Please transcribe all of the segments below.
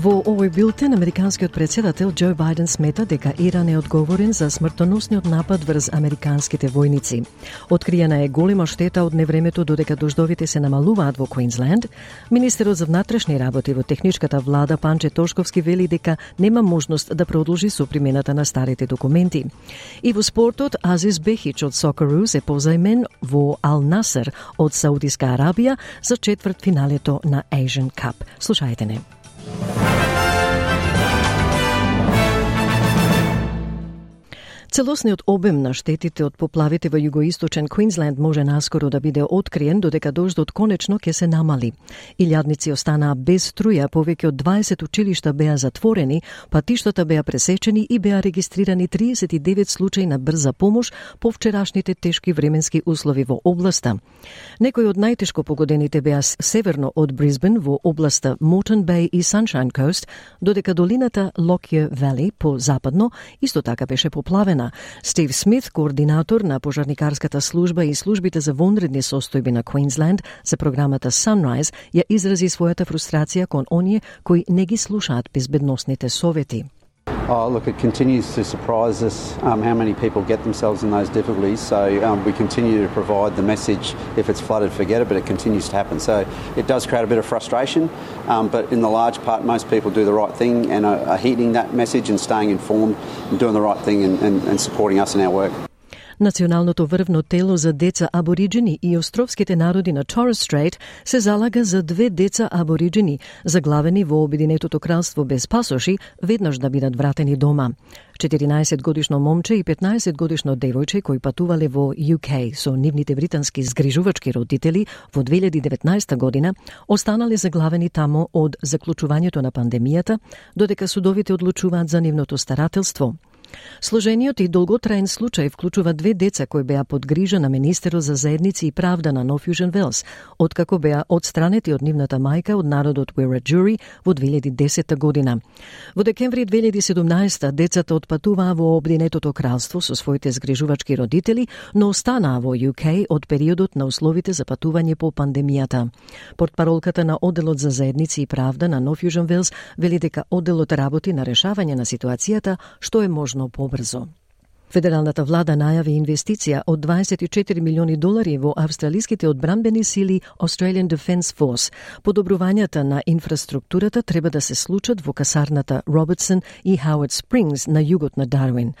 Во овој билтен, американскиот председател Џо Бајден смета дека Иран е одговорен за смртоносниот напад врз американските војници. Откриена е голема штета од невремето додека дождовите се намалуваат во Квинсленд. Министерот за внатрешни работи во техничката влада Панче Тошковски вели дека нема можност да продолжи со примената на старите документи. И во спортот Азис Бехич од Сокарус е позајмен во Ал Насер од Саудиска Арабија за четврт финалето на Asian Cup. Слушајте не. Thank you. Целосниот обем на штетите од поплавите во југоисточен Квинсленд може наскоро да биде откриен додека дождот конечно ќе се намали. Илјадници останаа без струја, повеќе од 20 училишта беа затворени, патиштата беа пресечени и беа регистрирани 39 случаи на брза помош по вчерашните тешки временски услови во областа. Некои од најтешко погодените беа северно од Брисбен во областа Мотон Бей и Саншайн Кост, додека долината Локје Вели по западно исто така беше поплавена Стив Смит, координатор на пожарникарската служба и службите за вонредни состојби на Квинсленд за програмата Sunrise, ја изрази својата фрустрација кон оние кои не ги слушаат безбедносните совети. Oh, look, it continues to surprise us um, how many people get themselves in those difficulties. So um, we continue to provide the message if it's flooded, forget it, but it continues to happen. So it does create a bit of frustration, um, but in the large part, most people do the right thing and are, are heeding that message and staying informed and doing the right thing and, and, and supporting us in our work. Националното врвно тело за деца абориджени и островските народи на Торрес Стрейт се залага за две деца абориджени, заглавени во Обединетото кралство без пасоши, веднаш да бидат вратени дома. 14 годишно момче и 15 годишно девојче кои патувале во UK со нивните британски згрижувачки родители во 2019 година останале заглавени тамо од заклучувањето на пандемијата, додека судовите одлучуваат за нивното старателство. Сложениот и долготраен случај вклучува две деца кои беа под грижа на Министерот за заедници и правда на Нов Южен Велс, откако беа одстранети од нивната мајка од народот Уираджури во 2010 година. Во декември 2017 децата отпатуваа во Обдинетото кралство со своите згрижувачки родители, но останаа во UK од периодот на условите за патување по пандемијата. Портпаролката на Оделот за заедници и правда на Нов Южен Велс вели дека Оделот работи на решавање на ситуацијата што е можно можно побрзо. Федералната влада најави инвестиција од 24 милиони долари во австралиските одбранбени сили Australian Defence Force. Подобрувањата на инфраструктурата треба да се случат во касарната Робертсон и Howard Springs на југот на Дарвин.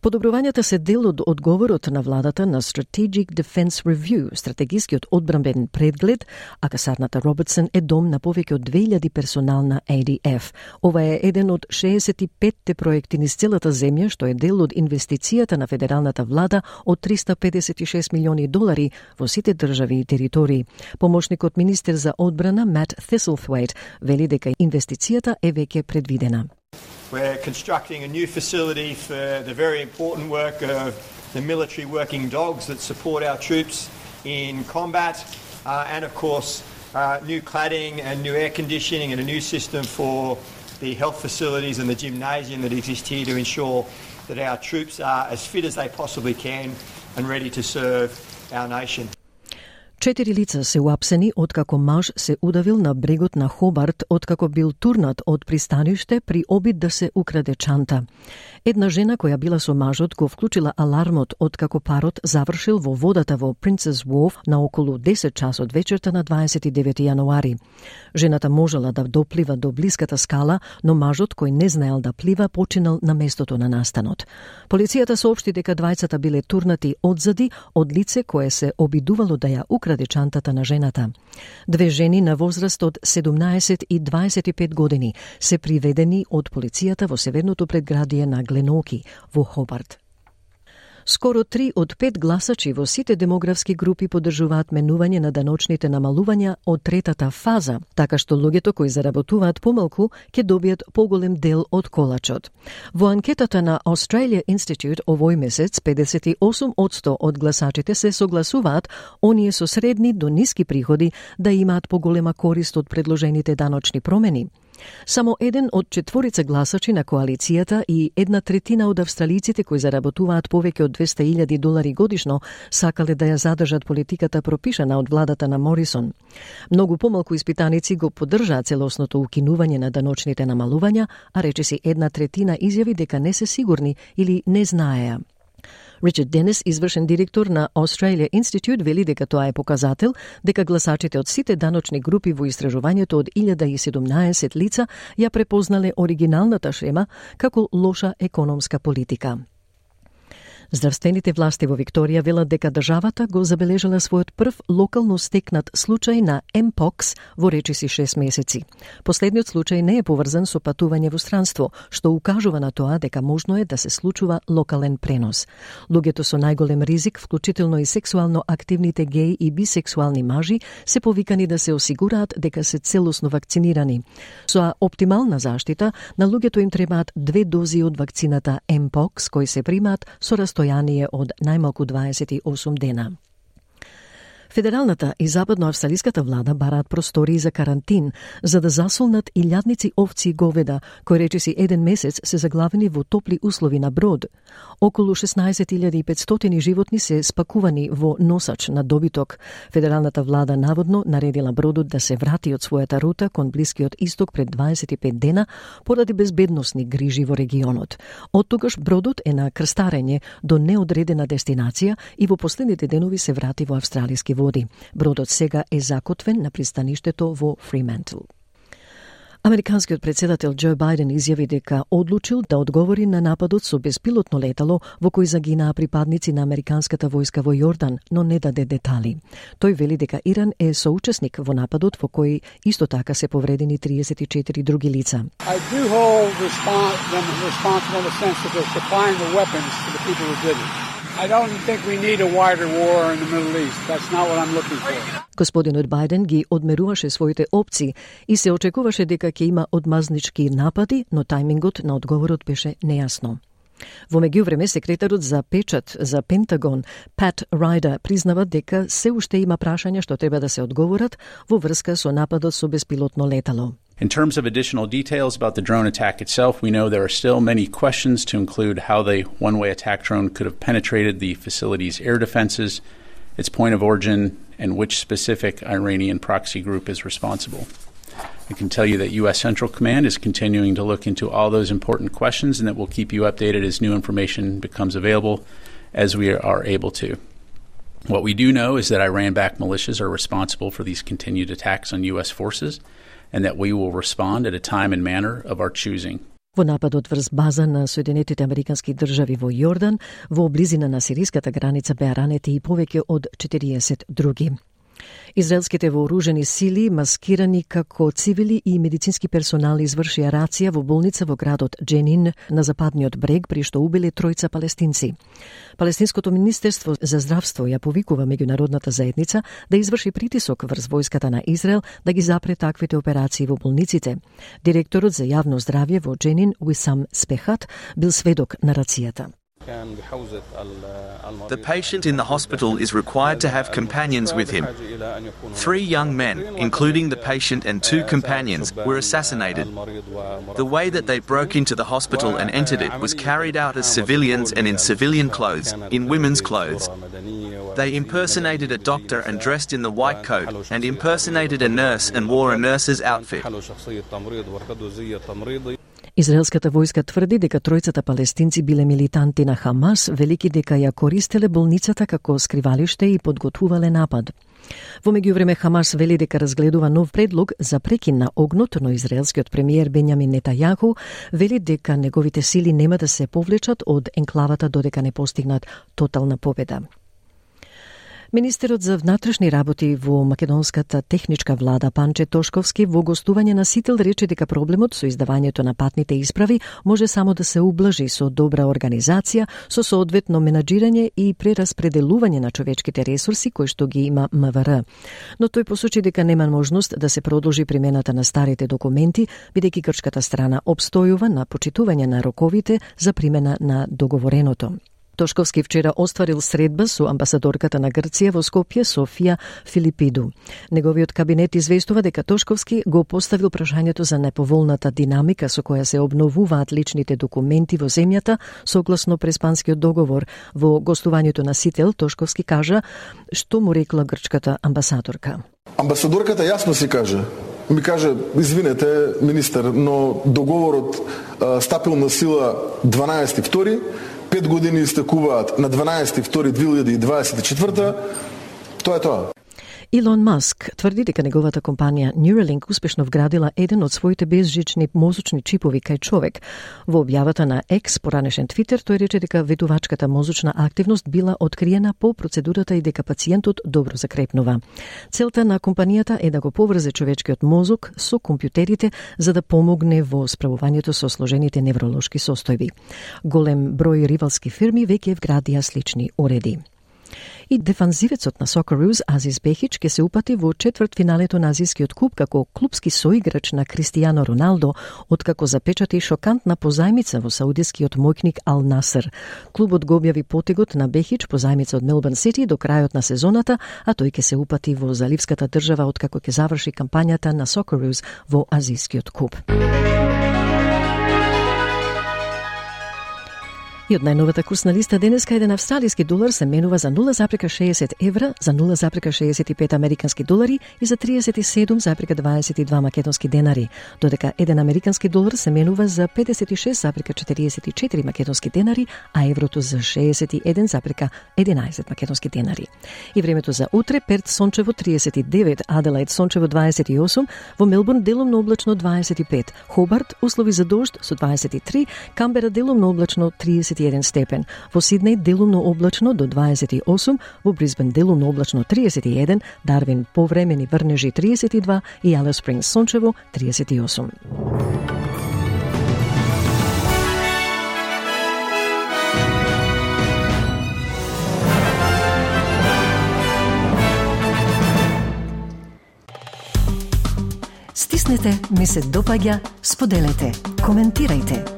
Подобрувањата се дел од одговорот на владата на Strategic Defense Review, стратегискиот одбранбен предглед, а касарната Робертсон е дом на повеќе од 2000 персонал на ADF. Ова е еден од 65 проекти низ целата земја што е дел од инвестицијата на федералната влада од 356 милиони долари во сите држави и територии. Помошникот министер за одбрана Мат Thistlethwaite вели дека инвестицијата е веќе предвидена. We're constructing a new facility for the very important work of the military working dogs that support our troops in combat, uh, and of course, uh, new cladding and new air conditioning and a new system for the health facilities and the gymnasium that exist here to ensure that our troops are as fit as they possibly can and ready to serve our nation. Четири лица се уапсени откако маж се удавил на брегот на Хобарт откако бил турнат од пристаниште при обид да се украде чанта. Една жена која била со мажот го вклучила алармот откако парот завршил во водата во Princess Wharf на околу 10 часот вечерта на 29 јануари. Жената можела да доплива до блиската скала, но мажот кој не знаел да плива починал на местото на настанот. Полицијата соопшти дека двајцата биле турнати одзади од лице кое се обидувало да ја украде чантата на жената. Две жени на возраст од 17 и 25 години се приведени од полицијата во северното предградие на Гленоки во Хобарт. Скоро три од пет гласачи во сите демографски групи поддржуваат менување на даночните намалувања од третата фаза, така што луѓето кои заработуваат помалку ќе добијат поголем дел од колачот. Во анкетата на Australia Institute овој месец 58% од гласачите се согласуваат оние со средни до ниски приходи да имаат поголема корист од предложените даночни промени. Само еден од четворица гласачи на коалицијата и една третина од австралиците кои заработуваат повеќе од 200.000 долари годишно сакале да ја задржат политиката пропишана од владата на Морисон. Многу помалку испитаници го поддржаа целосното укинување на даночните намалувања, а речиси една третина изјави дека не се сигурни или не знаеа. Ричард Денис, извршен директор на Australia Institute, вели дека тоа е показател дека гласачите од сите даночни групи во истражувањето од 1017 лица ја препознале оригиналната шема како лоша економска политика. Здравствените власти во Викторија велат дека државата го забележала својот прв локално стекнат случај на Mpox во речиси 6 месеци. Последниот случај не е поврзан со патување во странство, што укажува на тоа дека можно е да се случува локален пренос. Луѓето со најголем ризик, вклучително и сексуално активните геи и бисексуални мажи, се повикани да се осигураат дека се целосно вакцинирани. Со оптимална заштита, на луѓето им требаат две дози од вакцината Mpox, кои се примаат со расстојание од најмалку 28 дена. Федералната и западноавстралиската влада бараат простории за карантин за да засолнат илјадници овци и говеда, кои речиси еден месец се заглавени во топли услови на брод. Околу 16.500 животни се спакувани во носач на добиток. Федералната влада наводно наредила бродот да се врати од својата рута кон Блискиот исток пред 25 дена поради безбедносни грижи во регионот. Од тогаш бродот е на крстарење до неодредена дестинација и во последните денови се врати во австралиски води. Бродот сега е закотвен на пристаништето во Фриментл. Американскиот председател Џо Бајден изјави дека одлучил да одговори на нападот со беспилотно летало во кој загинаа припадници на американската војска во Јордан, но не даде детали. Тој вели дека Иран е соучесник во нападот во кој исто така се повредени 34 други лица. I don't think we need a wider war in the Middle East. That's not what I'm looking for. Господинот Бајден ги одмеруваше своите опции и се очекуваше дека ќе има одмазнички напади, но тајмингот на одговорот беше нејасно. Во меѓувреме, секретарот за печат за Пентагон, Пат Райдер, признава дека се уште има прашања што треба да се одговорат во врска со нападот со беспилотно летало. In terms of additional details about the drone attack itself, we know there are still many questions to include how the one way attack drone could have penetrated the facility's air defenses, its point of origin, and which specific Iranian proxy group is responsible. I can tell you that U.S. Central Command is continuing to look into all those important questions and that we'll keep you updated as new information becomes available as we are able to. What we do know is that Iran backed militias are responsible for these continued attacks on U.S. forces and that we will respond at a time and manner of our choosing. Во нападот врз база на Соединетите Американски држави во Јордан, во близина на сириската граница беа ранети и повеќе од 40 други. Израелските вооружени сили, маскирани како цивили и медицински персонал, извршија рација во болница во градот Дженин на западниот брег, при што убиле тројца палестинци. Палестинското министерство за здравство ја повикува меѓународната заедница да изврши притисок врз војската на Израел да ги запре таквите операции во болниците. Директорот за јавно здравје во Дженин, Уисам Спехат, бил сведок на рацијата. The patient in the hospital is required to have companions with him. Three young men, including the patient and two companions, were assassinated. The way that they broke into the hospital and entered it was carried out as civilians and in civilian clothes, in women's clothes. They impersonated a doctor and dressed in the white coat, and impersonated a nurse and wore a nurse's outfit. Израелската војска тврди дека тројцата палестинци биле милитанти на Хамас, велики дека ја користеле болницата како скривалиште и подготвувале напад. Во меѓувреме Хамас вели дека разгледува нов предлог за прекин на огнот, но израелскиот премиер Бенјамин Нетајаху вели дека неговите сили нема да се повлечат од енклавата додека не постигнат тотална победа. Министерот за внатрешни работи во македонската техничка влада Панче Тошковски во гостување на Сител рече дека проблемот со издавањето на патните исправи може само да се ублажи со добра организација, со соодветно менаџирање и прераспределување на човечките ресурси кои што ги има МВР. Но тој посочи дека нема можност да се продолжи примената на старите документи, бидејќи грчката страна обстојува на почитување на роковите за примена на договореното. Тошковски вчера остварил средба со амбасадорката на Грција во Скопје Софија Филипиду. Неговиот кабинет известува дека Тошковски го поставил прашањето за неповолната динамика со која се обновуваат личните документи во земјата согласно преспанскиот договор. Во гостувањето на Сител Тошковски кажа што му рекла грчката амбасадорка. Амбасадорката јасно си кажа ми каже, извинете, министер, но договорот а, стапил на сила 12 втори, 5 години истекуваат на 12.2.2024. тоа е тоа. Илон Маск тврди дека неговата компанија Neuralink успешно вградила еден од своите безжични мозочни чипови кај човек. Во објавата на X, поранешен Твитер, тој рече дека ветувачката мозочна активност била откриена по процедурата и дека пациентот добро закрепнува. Целта на компанијата е да го поврзе човечкиот мозок со компјутерите за да помогне во справувањето со сложените невролошки состојби. Голем број ривалски фирми веќе вградија слични уреди. И дефанзивецот на Сокеруз Азис Бехич ќе се упати во четврт финалето на Азискиот куп како клубски соиграч на Кристијано Роналдо, откако запечати шокантна позајмица во саудискиот мојкник Ал Насер. Клубот го објави потегот на Бехич позајмица од Мелбурн Сити до крајот на сезоната, а тој ке се упати во заливската држава откако ќе заврши кампањата на Сокеруз во Азискиот куп. И од најновата курсна листа денеска еден австралиски долар се менува за 0,60 евра, за 0,65 американски долари и за 37,22 македонски денари, додека еден американски долар се менува за 56,44 македонски денари, а еврото за 61,11 македонски денари. И времето за утре, Перт сончево 39, Аделаид сончево 28, во Мелбурн делумно облачно 25, Хобарт услови за дожд со 23, Камбера делумно облачно 30 21 степен. Во Сиднеј делумно облачно до 28, во Брисбен делумно облачно 31, Дарвин повремени врнежи 32 и Алес Спрингс сончево 38. Стиснете, ми се допаѓа, споделете, коментирайте.